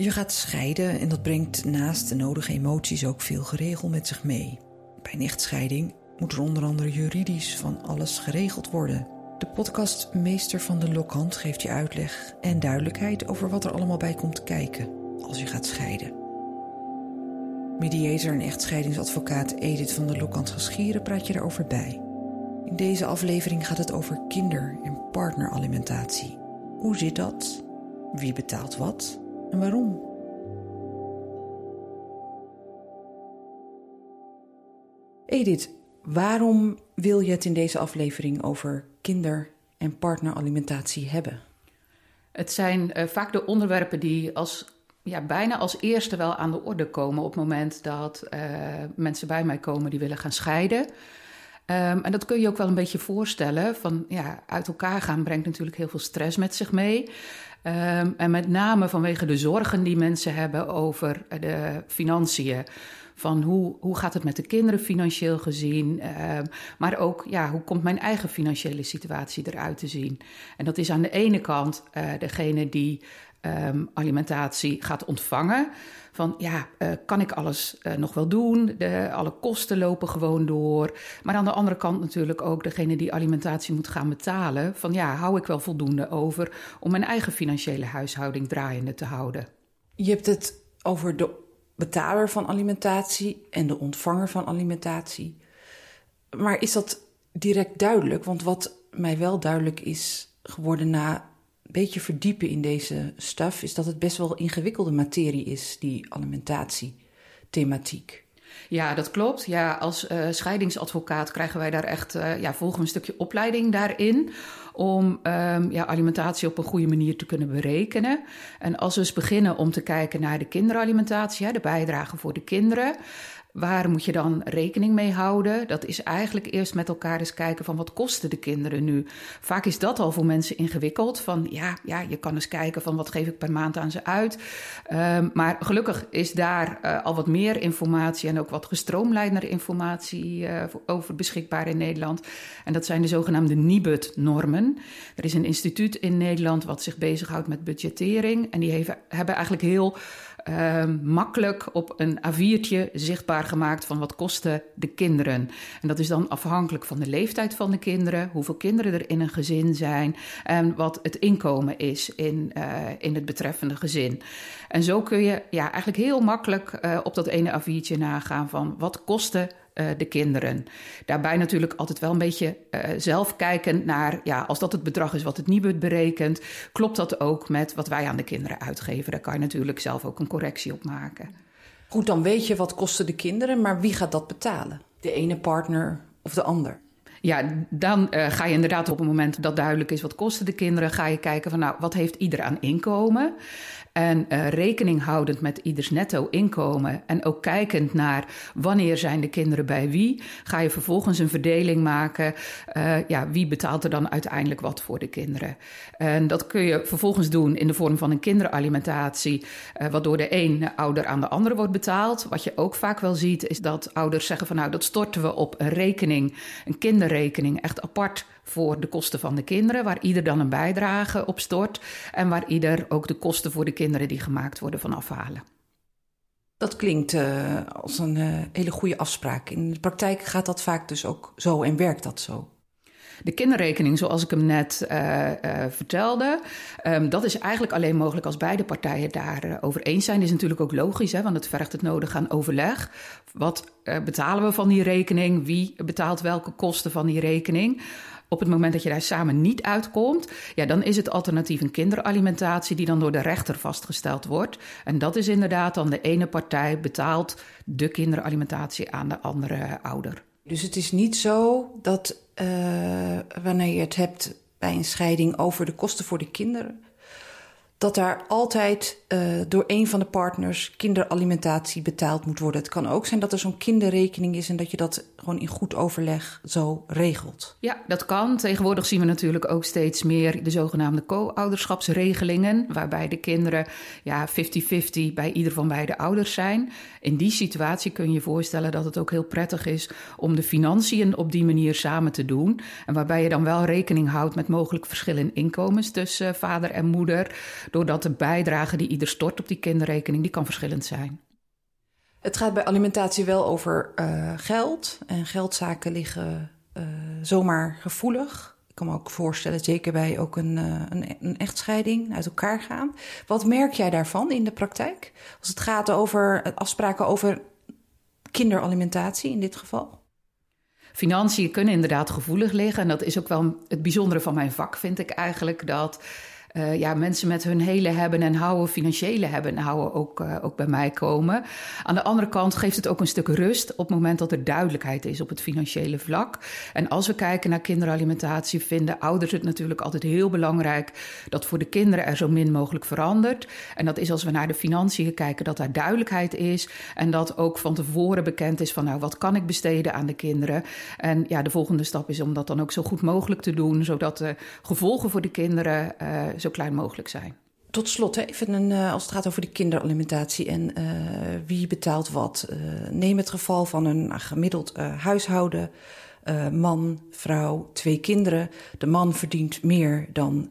Je gaat scheiden en dat brengt naast de nodige emoties ook veel geregel met zich mee. Bij een echtscheiding moet er onder andere juridisch van alles geregeld worden. De podcast Meester van de Lokhand geeft je uitleg en duidelijkheid over wat er allemaal bij komt kijken als je gaat scheiden. Mediator en echtscheidingsadvocaat Edith van der Lokhand Geschieren praat je daarover bij. In deze aflevering gaat het over kinder- en partneralimentatie. Hoe zit dat? Wie betaalt wat? En waarom? Edith, waarom wil je het in deze aflevering over kinder- en partneralimentatie hebben? Het zijn uh, vaak de onderwerpen die als, ja, bijna als eerste wel aan de orde komen op het moment dat uh, mensen bij mij komen die willen gaan scheiden. Um, en dat kun je ook wel een beetje voorstellen. Van ja, uit elkaar gaan brengt natuurlijk heel veel stress met zich mee. Um, en met name vanwege de zorgen die mensen hebben over de financiën. Van hoe, hoe gaat het met de kinderen financieel gezien? Um, maar ook, ja, hoe komt mijn eigen financiële situatie eruit te zien? En dat is aan de ene kant uh, degene die um, alimentatie gaat ontvangen. Van ja, uh, kan ik alles uh, nog wel doen? De, alle kosten lopen gewoon door. Maar aan de andere kant natuurlijk ook degene die alimentatie moet gaan betalen. Van ja, hou ik wel voldoende over om mijn eigen financiële huishouding draaiende te houden? Je hebt het over de betaler van alimentatie en de ontvanger van alimentatie. Maar is dat direct duidelijk? Want wat mij wel duidelijk is geworden na beetje verdiepen in deze staf, is dat het best wel ingewikkelde materie is, die alimentatiethematiek. Ja, dat klopt. Ja, als uh, scheidingsadvocaat krijgen wij daar echt, uh, ja, volgen een stukje opleiding daarin. Om um, ja, alimentatie op een goede manier te kunnen berekenen. En als we eens beginnen om te kijken naar de kinderalimentatie, de bijdrage voor de kinderen. Waar moet je dan rekening mee houden? Dat is eigenlijk eerst met elkaar eens kijken van wat kosten de kinderen nu. Vaak is dat al voor mensen ingewikkeld. Van ja, ja je kan eens kijken van wat geef ik per maand aan ze uit. Um, maar gelukkig is daar uh, al wat meer informatie en ook wat gestroomlijnder informatie uh, over beschikbaar in Nederland. En dat zijn de zogenaamde NIBUD-normen. Er is een instituut in Nederland wat zich bezighoudt met budgettering. En die hebben eigenlijk heel uh, makkelijk op een A4'tje zichtbaar gemaakt van wat kosten de kinderen. En dat is dan afhankelijk van de leeftijd van de kinderen, hoeveel kinderen er in een gezin zijn en wat het inkomen is in, uh, in het betreffende gezin. En zo kun je ja, eigenlijk heel makkelijk uh, op dat ene A4'tje nagaan van wat kosten uh, de kinderen. Daarbij natuurlijk altijd wel een beetje uh, zelf kijken naar, ja, als dat het bedrag is wat het Nibud berekent, klopt dat ook met wat wij aan de kinderen uitgeven? Daar kan je natuurlijk zelf ook een correctie op maken. Goed, dan weet je wat kosten de kinderen, maar wie gaat dat betalen? De ene partner of de ander? Ja, dan uh, ga je inderdaad op het moment dat duidelijk is wat kosten de kinderen, ga je kijken van nou, wat heeft ieder aan inkomen? En uh, rekening houdend met ieders netto inkomen en ook kijkend naar wanneer zijn de kinderen bij wie, ga je vervolgens een verdeling maken. Uh, ja, wie betaalt er dan uiteindelijk wat voor de kinderen? En dat kun je vervolgens doen in de vorm van een kinderalimentatie, uh, waardoor de een ouder aan de andere wordt betaald. Wat je ook vaak wel ziet, is dat ouders zeggen van nou, dat storten we op een rekening, een kinderrekening, echt apart voor de kosten van de kinderen, waar ieder dan een bijdrage op stort en waar ieder ook de kosten voor de kinderen die gemaakt worden van afhalen. Dat klinkt uh, als een uh, hele goede afspraak. In de praktijk gaat dat vaak dus ook zo en werkt dat zo. De kinderrekening, zoals ik hem net uh, uh, vertelde, um, dat is eigenlijk alleen mogelijk als beide partijen daarover eens zijn. Dat is natuurlijk ook logisch, hè, want het vergt het nodig aan overleg. Wat uh, betalen we van die rekening? Wie betaalt welke kosten van die rekening? Op het moment dat je daar samen niet uitkomt, ja, dan is het alternatief een kinderalimentatie die dan door de rechter vastgesteld wordt. En dat is inderdaad dan de ene partij betaalt de kinderalimentatie aan de andere ouder. Dus het is niet zo dat uh, wanneer je het hebt bij een scheiding over de kosten voor de kinderen, dat daar altijd uh, door een van de partners kinderalimentatie betaald moet worden. Het kan ook zijn dat er zo'n kinderrekening is en dat je dat gewoon in goed overleg zo regelt. Ja, dat kan. Tegenwoordig zien we natuurlijk ook steeds meer de zogenaamde co-ouderschapsregelingen, waarbij de kinderen ja, 50-50 bij ieder van beide ouders zijn. In die situatie kun je je voorstellen dat het ook heel prettig is om de financiën op die manier samen te doen. En waarbij je dan wel rekening houdt met mogelijk verschillen in inkomens tussen vader en moeder doordat de bijdrage die ieder stort op die kinderrekening, die kan verschillend zijn. Het gaat bij alimentatie wel over uh, geld. En geldzaken liggen uh, zomaar gevoelig. Ik kan me ook voorstellen, zeker bij ook een, uh, een, een, echtscheiding, uit elkaar gaan. Wat merk jij daarvan in de praktijk? Als het gaat over afspraken over kinderalimentatie in dit geval? Financiën kunnen inderdaad gevoelig liggen. En dat is ook wel het bijzondere van mijn vak, vind ik eigenlijk. Dat uh, ja, mensen met hun hele hebben en houden, financiële hebben en houden ook, uh, ook bij mij komen. Aan de andere kant geeft het ook een stuk rust op het moment dat er duidelijkheid is op het financiële vlak. En als we kijken naar kinderalimentatie, vinden ouders het natuurlijk altijd heel belangrijk dat voor de kinderen er zo min mogelijk verandert. En dat is als we naar de financiën kijken, dat daar duidelijkheid is. En dat ook van tevoren bekend is van nou, wat kan ik besteden aan de kinderen? En ja, de volgende stap is om dat dan ook zo goed mogelijk te doen, zodat de gevolgen voor de kinderen uh, zo klein mogelijk zijn. Tot slot, even een, uh, als het gaat over de kinderalimentatie en uh, wie betaalt wat. Uh, neem het geval van een gemiddeld huishouden. man, vrouw, twee kinderen. De man verdient meer dan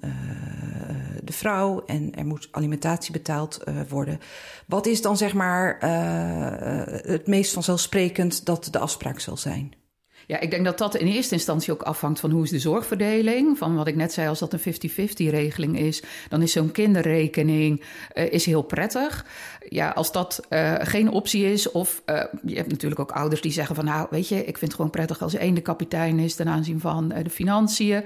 de vrouw en er moet alimentatie betaald worden. Wat is dan zeg maar het meest vanzelfsprekend dat de afspraak zal zijn? Ja, ik denk dat dat in eerste instantie ook afhangt van hoe is de zorgverdeling. Van wat ik net zei, als dat een 50-50 regeling is, dan is zo'n kinderrekening uh, is heel prettig. Ja, als dat uh, geen optie is, of uh, je hebt natuurlijk ook ouders die zeggen van nou, weet je, ik vind het gewoon prettig als één de kapitein is ten aanzien van de financiën.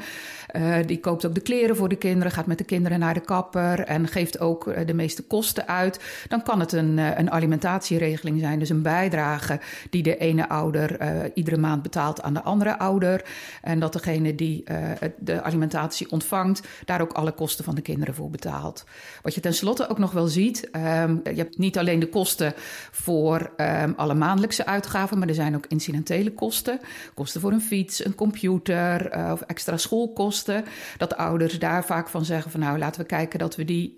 die koopt ook de kleren voor de kinderen, gaat met de kinderen naar de kapper en geeft ook de meeste kosten uit. Dan kan het een, een alimentatieregeling zijn, dus een bijdrage die de ene ouder iedere maand betaalt aan de andere ouder. En dat degene die uh, de alimentatie ontvangt, daar ook alle kosten van de kinderen voor betaalt. Wat je tenslotte ook nog wel ziet, um, je hebt niet alleen de kosten voor um, alle maandelijkse uitgaven, maar er zijn ook incidentele kosten. Kosten voor een fiets, een computer uh, of extra schoolkosten. Dat ouders daar vaak van zeggen van nou laten we kijken dat we die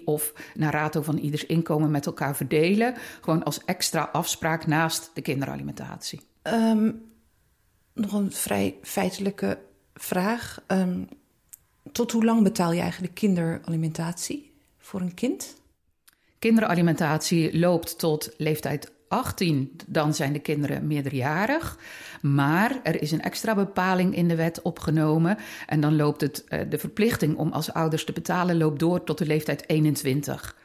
50-50 of naar rato van ieders inkomen met elkaar verdelen. Gewoon als extra afspraak naast de kinderalimentatie. Um, nog een vrij feitelijke vraag. Um, tot hoe lang betaal je eigenlijk kinderalimentatie voor een kind? Kinderalimentatie loopt tot leeftijd 18, dan zijn de kinderen meerderjarig. Maar er is een extra bepaling in de wet opgenomen. En dan loopt het, uh, de verplichting om als ouders te betalen loopt door tot de leeftijd 21.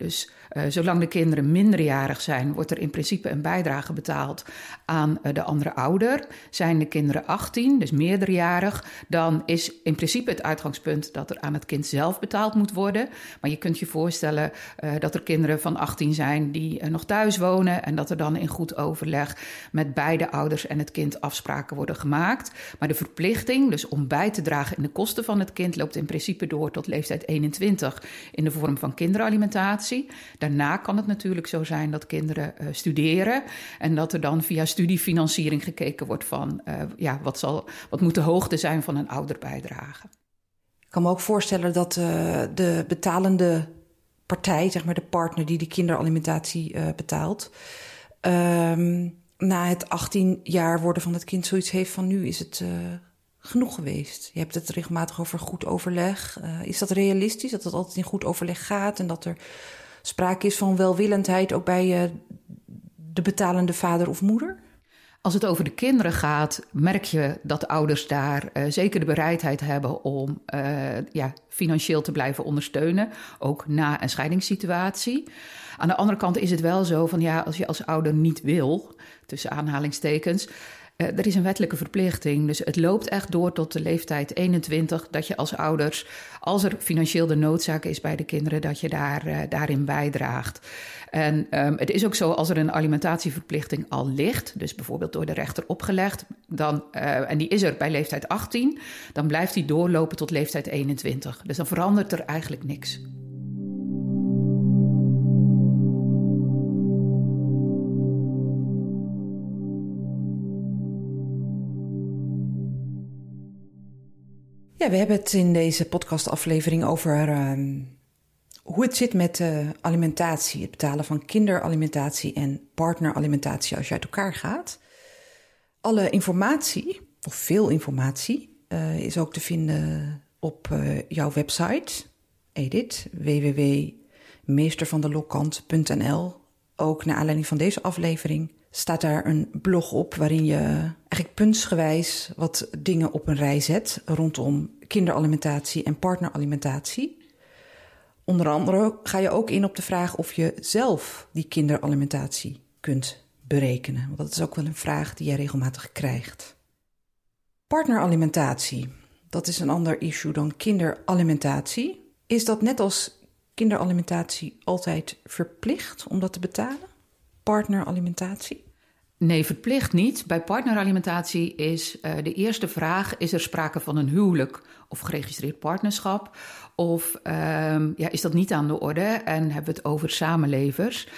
Dus uh, zolang de kinderen minderjarig zijn, wordt er in principe een bijdrage betaald aan uh, de andere ouder. Zijn de kinderen 18, dus meerderjarig, dan is in principe het uitgangspunt dat er aan het kind zelf betaald moet worden. Maar je kunt je voorstellen uh, dat er kinderen van 18 zijn die nog thuis wonen en dat er dan in goed overleg met beide ouders en het kind afspraken worden gemaakt. Maar de verplichting, dus om bij te dragen in de kosten van het kind, loopt in principe door tot leeftijd 21 in de vorm van kinderalimentatie. Daarna kan het natuurlijk zo zijn dat kinderen uh, studeren en dat er dan via studiefinanciering gekeken wordt van uh, ja, wat, zal, wat moet de hoogte zijn van een ouderbijdrage. Ik kan me ook voorstellen dat uh, de betalende partij, zeg maar de partner die de kinderalimentatie betaalt, um, na het 18 jaar worden van het kind zoiets heeft van nu is het genoeg geweest. Je hebt het regelmatig over goed overleg. Is dat realistisch dat het altijd in goed overleg gaat en dat er sprake is van welwillendheid ook bij uh, de betalende vader of moeder? Als het over de kinderen gaat, merk je dat ouders daar uh, zeker de bereidheid hebben om uh, ja, financieel te blijven ondersteunen, ook na een scheidingssituatie. Aan de andere kant is het wel zo van ja, als je als ouder niet wil, tussen aanhalingstekens, er is een wettelijke verplichting, dus het loopt echt door tot de leeftijd 21 dat je als ouders, als er financieel de noodzaak is bij de kinderen, dat je daar, uh, daarin bijdraagt. En um, het is ook zo, als er een alimentatieverplichting al ligt, dus bijvoorbeeld door de rechter opgelegd, dan, uh, en die is er bij leeftijd 18, dan blijft die doorlopen tot leeftijd 21. Dus dan verandert er eigenlijk niks. We hebben het in deze podcastaflevering over uh, hoe het zit met uh, alimentatie, het betalen van kinderalimentatie en partneralimentatie als je uit elkaar gaat. Alle informatie, of veel informatie, uh, is ook te vinden op uh, jouw website, Edit, www.meestervandelokant.nl. Ook naar aanleiding van deze aflevering staat daar een blog op waarin je eigenlijk puntsgewijs wat dingen op een rij zet rondom kinderalimentatie en partneralimentatie. Onder andere ga je ook in op de vraag of je zelf die kinderalimentatie kunt berekenen. Want dat is ook wel een vraag die jij regelmatig krijgt. Partneralimentatie, dat is een ander issue dan kinderalimentatie. Is dat net als kinderalimentatie altijd verplicht om dat te betalen? Partneralimentatie? Nee, verplicht niet. Bij partneralimentatie is uh, de eerste vraag: is er sprake van een huwelijk of geregistreerd partnerschap? Of uh, ja, is dat niet aan de orde en hebben we het over samenlevers?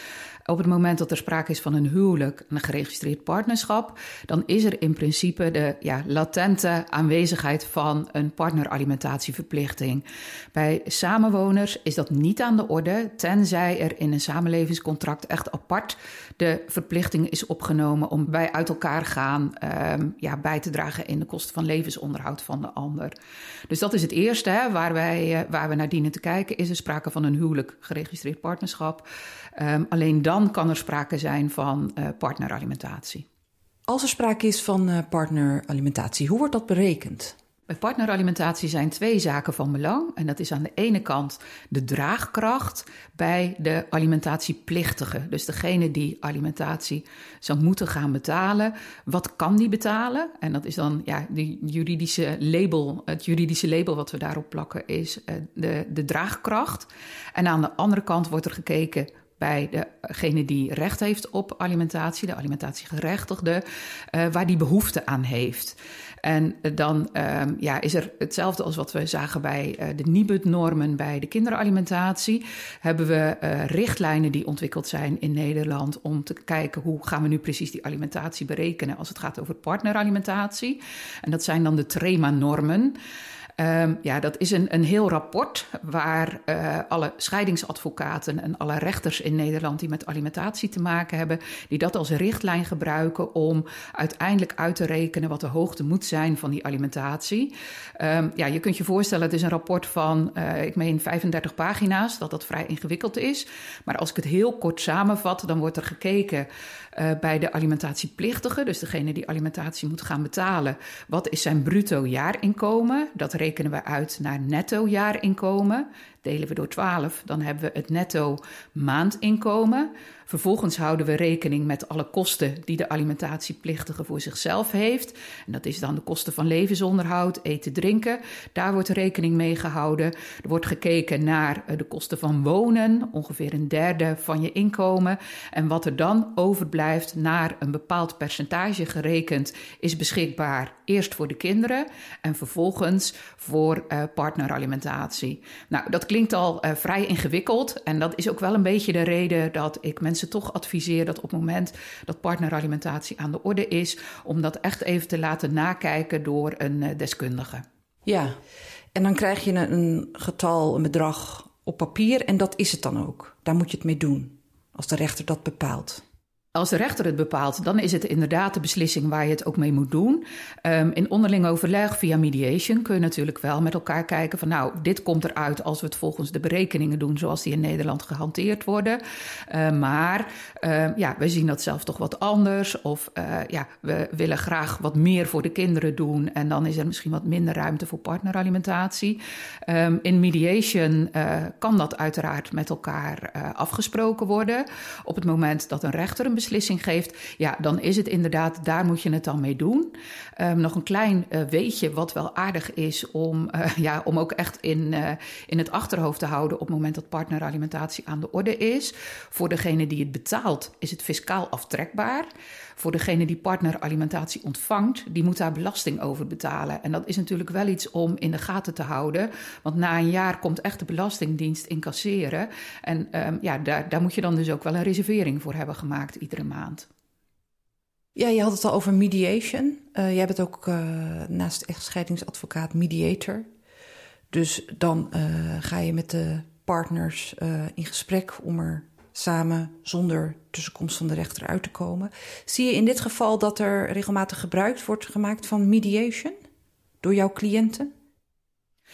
Op het moment dat er sprake is van een huwelijk, een geregistreerd partnerschap, dan is er in principe de ja, latente aanwezigheid van een partneralimentatieverplichting. Bij samenwoners is dat niet aan de orde, tenzij er in een samenlevingscontract echt apart de verplichting is opgenomen om bij uit elkaar gaan um, ja, bij te dragen in de kosten van levensonderhoud van de ander. Dus dat is het eerste hè, waar, wij, uh, waar we naar dienen te kijken. Is er sprake van een huwelijk geregistreerd partnerschap? Um, alleen dan kan er sprake zijn van uh, partneralimentatie. Als er sprake is van uh, partneralimentatie, hoe wordt dat berekend? Bij partneralimentatie zijn twee zaken van belang. En dat is aan de ene kant de draagkracht bij de alimentatieplichtige. Dus degene die alimentatie zou moeten gaan betalen. Wat kan die betalen? En dat is dan ja, de juridische label. Het juridische label wat we daarop plakken is uh, de, de draagkracht. En aan de andere kant wordt er gekeken bij degene die recht heeft op alimentatie, de alimentatiegerechtigde, uh, waar die behoefte aan heeft. En dan um, ja, is er hetzelfde als wat we zagen bij uh, de NIBUD-normen bij de kinderalimentatie. Hebben we richtlijnen die ontwikkeld zijn in Nederland om te kijken hoe gaan we nu precies die alimentatie berekenen als het gaat over partneralimentatie. En dat zijn dan de TREMA-normen. Um, ja, dat is een, een heel rapport waar uh, alle scheidingsadvocaten en alle rechters in Nederland die met alimentatie te maken hebben, die dat als richtlijn gebruiken om uiteindelijk uit te rekenen wat de hoogte moet zijn van die alimentatie. Um, ja, je kunt je voorstellen, het is een rapport van, uh, ik meen 35 pagina's, dat dat vrij ingewikkeld is. Maar als ik het heel kort samenvat, dan wordt er gekeken uh, bij de alimentatieplichtige, dus degene die alimentatie moet gaan betalen, wat is zijn bruto jaarinkomen? Dat rekenen we uit naar netto jaarinkomen. Delen we door 12, dan hebben we het netto maandinkomen. Vervolgens houden we rekening met alle kosten die de alimentatieplichtige voor zichzelf heeft. En dat is dan de kosten van levensonderhoud, eten, drinken. Daar wordt rekening mee gehouden. Er wordt gekeken naar de kosten van wonen, ongeveer een derde van je inkomen. En wat er dan overblijft, naar een bepaald percentage gerekend, is beschikbaar eerst voor de kinderen en vervolgens voor uh, partneralimentatie. Nou, dat klinkt al uh, vrij ingewikkeld en dat is ook wel een beetje de reden dat ik mensen toch adviseer dat op het moment dat partneralimentatie aan de orde is, om dat echt even te laten nakijken door een uh, deskundige. Ja, en dan krijg je een getal, een bedrag op papier en dat is het dan ook. Daar moet je het mee doen, als de rechter dat bepaalt. Als de rechter het bepaalt, dan is het inderdaad de beslissing waar je het ook mee moet doen. Um, in onderling overleg via mediation kun je natuurlijk wel met elkaar kijken van nou, dit komt eruit als we het volgens de berekeningen doen zoals die in Nederland gehanteerd worden. Uh, maar uh, ja, we zien dat zelf toch wat anders. Of uh, ja, we willen graag wat meer voor de kinderen doen en dan is er misschien wat minder ruimte voor partneralimentatie. Um, in mediation kan dat uiteraard met elkaar afgesproken worden. Op het moment dat een rechter een beslissing geeft, ja, dan is het inderdaad, daar moet je het dan mee doen. Um, nog een klein uh, weetje wat wel aardig is om, uh, ja, om ook echt in, uh, in het achterhoofd te houden op het moment dat partneralimentatie aan de orde is. Voor degene die het betaalt, is het fiscaal aftrekbaar. Voor degene die partneralimentatie ontvangt, die moet daar belasting over betalen. En dat is natuurlijk wel iets om in de gaten te houden. Want na een jaar komt echt de Belastingdienst incasseren. En um, ja, daar, daar moet je dan dus ook wel een reservering voor hebben gemaakt iedere maand. Ja, je had het al over mediation. Uh, jij bent ook uh, naast echtscheidingsadvocaat mediator. Dus dan uh, ga je met de partners in gesprek om er samen zonder tussenkomst van de rechter uit te komen. Zie je in dit geval dat er regelmatig gebruik wordt gemaakt van mediation door jouw cliënten?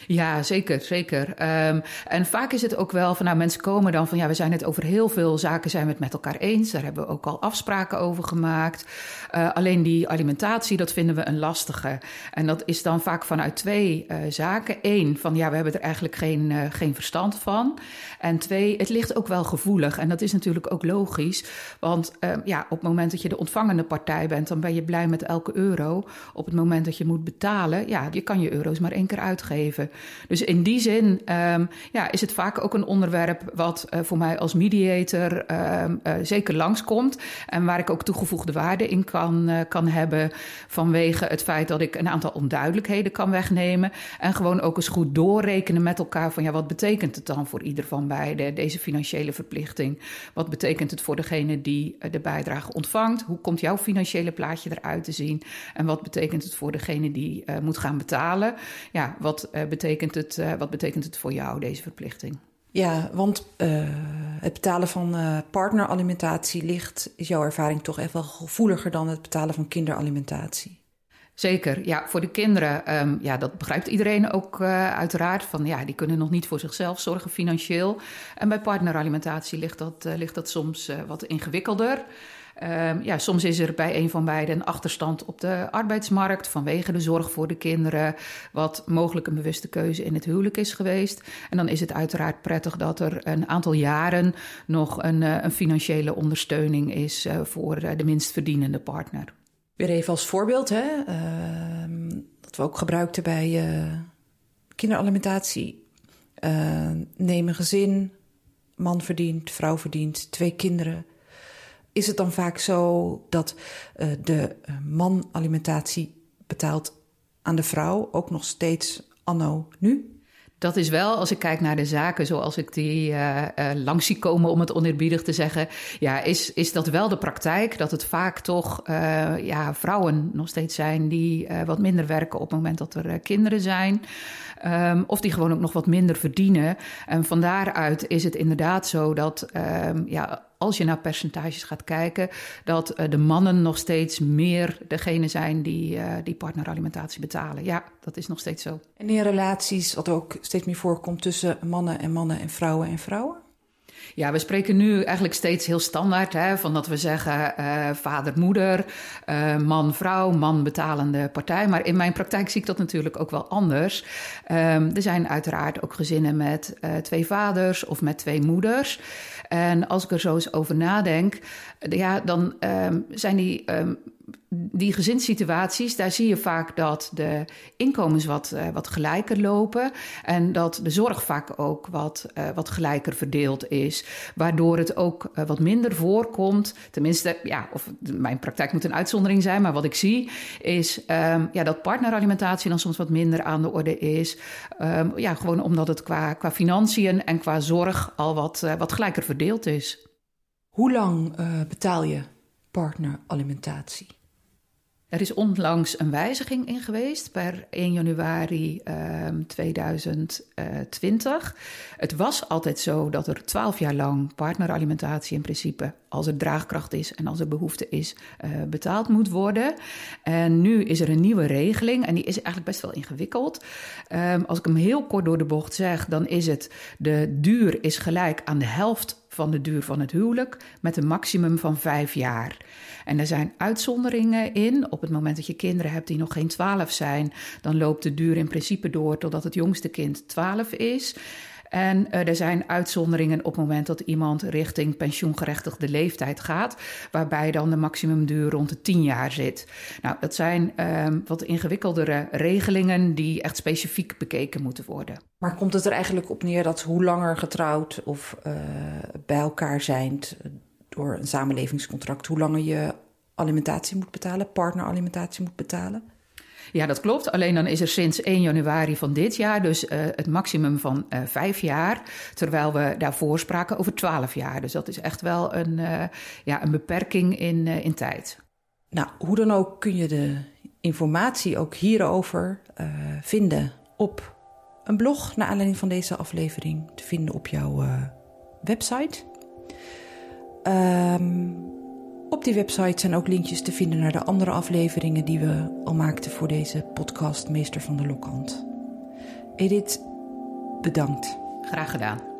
Ja, zeker, zeker. Um, en vaak is het ook wel van, nou, mensen komen dan van, ja, we zijn het over heel veel zaken zijn we het met elkaar eens. Daar hebben we ook al afspraken over gemaakt. Uh, alleen die alimentatie, dat vinden we een lastige. En dat is dan vaak vanuit twee uh, zaken. Eén, van ja, we hebben er eigenlijk geen, uh, geen verstand van. En twee, het ligt ook wel gevoelig. En dat is natuurlijk ook logisch. Want ja, op het moment dat je de ontvangende partij bent, dan ben je blij met elke euro. Op het moment dat je moet betalen, ja, je kan je euro's maar één keer uitgeven. Dus in die zin um, ja, is het vaak ook een onderwerp wat uh, voor mij als mediator um, uh, zeker langskomt. En waar ik ook toegevoegde waarde in kan, uh, kan hebben. Vanwege het feit dat ik een aantal onduidelijkheden kan wegnemen. En gewoon ook eens goed doorrekenen met elkaar van ja, wat betekent het dan voor ieder van beiden, deze financiële verplichting? Wat betekent het voor degene die de bijdrage ontvangt? Hoe komt jouw financiële plaatje eruit te zien? En wat betekent het voor degene die moet gaan betalen? Ja, wat betekent betekent het, uh, wat betekent het voor jou, deze verplichting? Ja, want uh, het betalen van uh, partneralimentatie ligt, is jouw ervaring toch wel gevoeliger dan het betalen van kinderalimentatie? Zeker, ja, voor de kinderen, um, ja, dat begrijpt iedereen ook uh, uiteraard. Van ja, die kunnen nog niet voor zichzelf zorgen financieel. En bij partneralimentatie ligt dat, ligt dat soms wat ingewikkelder. Um, ja, soms is er bij een van beiden een achterstand op de arbeidsmarkt vanwege de zorg voor de kinderen, wat mogelijk een bewuste keuze in het huwelijk is geweest. En dan is het uiteraard prettig dat er een aantal jaren nog een, uh, een financiële ondersteuning is uh, voor uh, de minst verdienende partner. Weer even als voorbeeld, hè, ehm, dat we ook gebruikten bij kinderalimentatie. neem een gezin, man verdient, vrouw verdient, twee kinderen is het dan vaak zo dat uh, de eh, man alimentatie betaalt aan de vrouw, ook nog steeds anno nu? Dat is wel, als ik kijk naar de zaken zoals ik die uh, langs zie komen, om het oneerbiedig te zeggen, ja, is, is dat wel de praktijk dat het vaak toch ja, vrouwen nog steeds zijn die wat minder werken op het moment dat er kinderen zijn. Um, of die gewoon ook nog wat minder verdienen. En van daaruit is het inderdaad zo dat um, ja, als je naar percentages gaat kijken, dat uh, de mannen nog steeds meer degene zijn die, uh, die partneralimentatie betalen. Ja, dat is nog steeds zo. En in relaties, wat ook steeds meer voorkomt tussen mannen en mannen en vrouwen en vrouwen? Ja, we spreken nu eigenlijk steeds heel standaard hè, van dat we zeggen uh, vader, moeder, uh, man, vrouw, man, betalende partij. Maar in mijn praktijk zie ik dat natuurlijk ook wel anders. Um, er zijn uiteraard ook gezinnen met uh, twee vaders of met twee moeders. En als ik er zo eens over nadenk, ja, dan um, zijn die. Um, die gezinssituaties, daar zie je vaak dat de inkomens wat, uh, wat gelijker lopen. En dat de zorg vaak ook wat, uh, wat gelijker verdeeld is. Waardoor het ook uh, wat minder voorkomt. Tenminste, ja, of mijn praktijk moet een uitzondering zijn. Maar wat ik zie is um, ja, dat partneralimentatie dan soms wat minder aan de orde is. Um, ja, gewoon omdat het qua, qua financiën en qua zorg al wat, wat gelijker verdeeld is. Hoe lang betaal je partneralimentatie? Er is onlangs een wijziging in geweest per 1 januari um, 2020. Het was altijd zo dat er 12 jaar lang partneralimentatie in principe, als er draagkracht is en als er behoefte is, uh, betaald moet worden. En nu is er een nieuwe regeling en die is eigenlijk best wel ingewikkeld. Um, als ik hem heel kort door de bocht zeg, dan is het de duur is gelijk aan de helft van de duur van het huwelijk met een maximum van vijf jaar. En er zijn uitzonderingen in. Op het moment dat je kinderen hebt die nog geen twaalf zijn, dan loopt de duur in principe door totdat het jongste kind twaalf is. En er zijn uitzonderingen op het moment dat iemand richting pensioengerechtigde leeftijd gaat, waarbij dan de maximumduur rond de 10 jaar zit. Nou, dat zijn ehm, wat ingewikkeldere regelingen die echt specifiek bekeken moeten worden. Maar komt het er eigenlijk op neer dat hoe langer getrouwd of uh, bij elkaar zijn door een samenlevingscontract, hoe langer je alimentatie moet betalen, partneralimentatie moet betalen? Ja, dat klopt. Alleen dan is er sinds 1 januari van dit jaar dus uh, het maximum van uh, vijf jaar. Terwijl we daarvoor spraken over twaalf jaar. Dus dat is echt wel een, uh, ja, een beperking in, in tijd. Nou, hoe dan ook kun je de informatie ook hierover vinden op een blog naar aanleiding van deze aflevering te vinden op jouw website. Um, op die website zijn ook linkjes te vinden naar de andere afleveringen die we al maakten voor deze podcast Meester van de Lokhand. Edith, bedankt. Graag gedaan.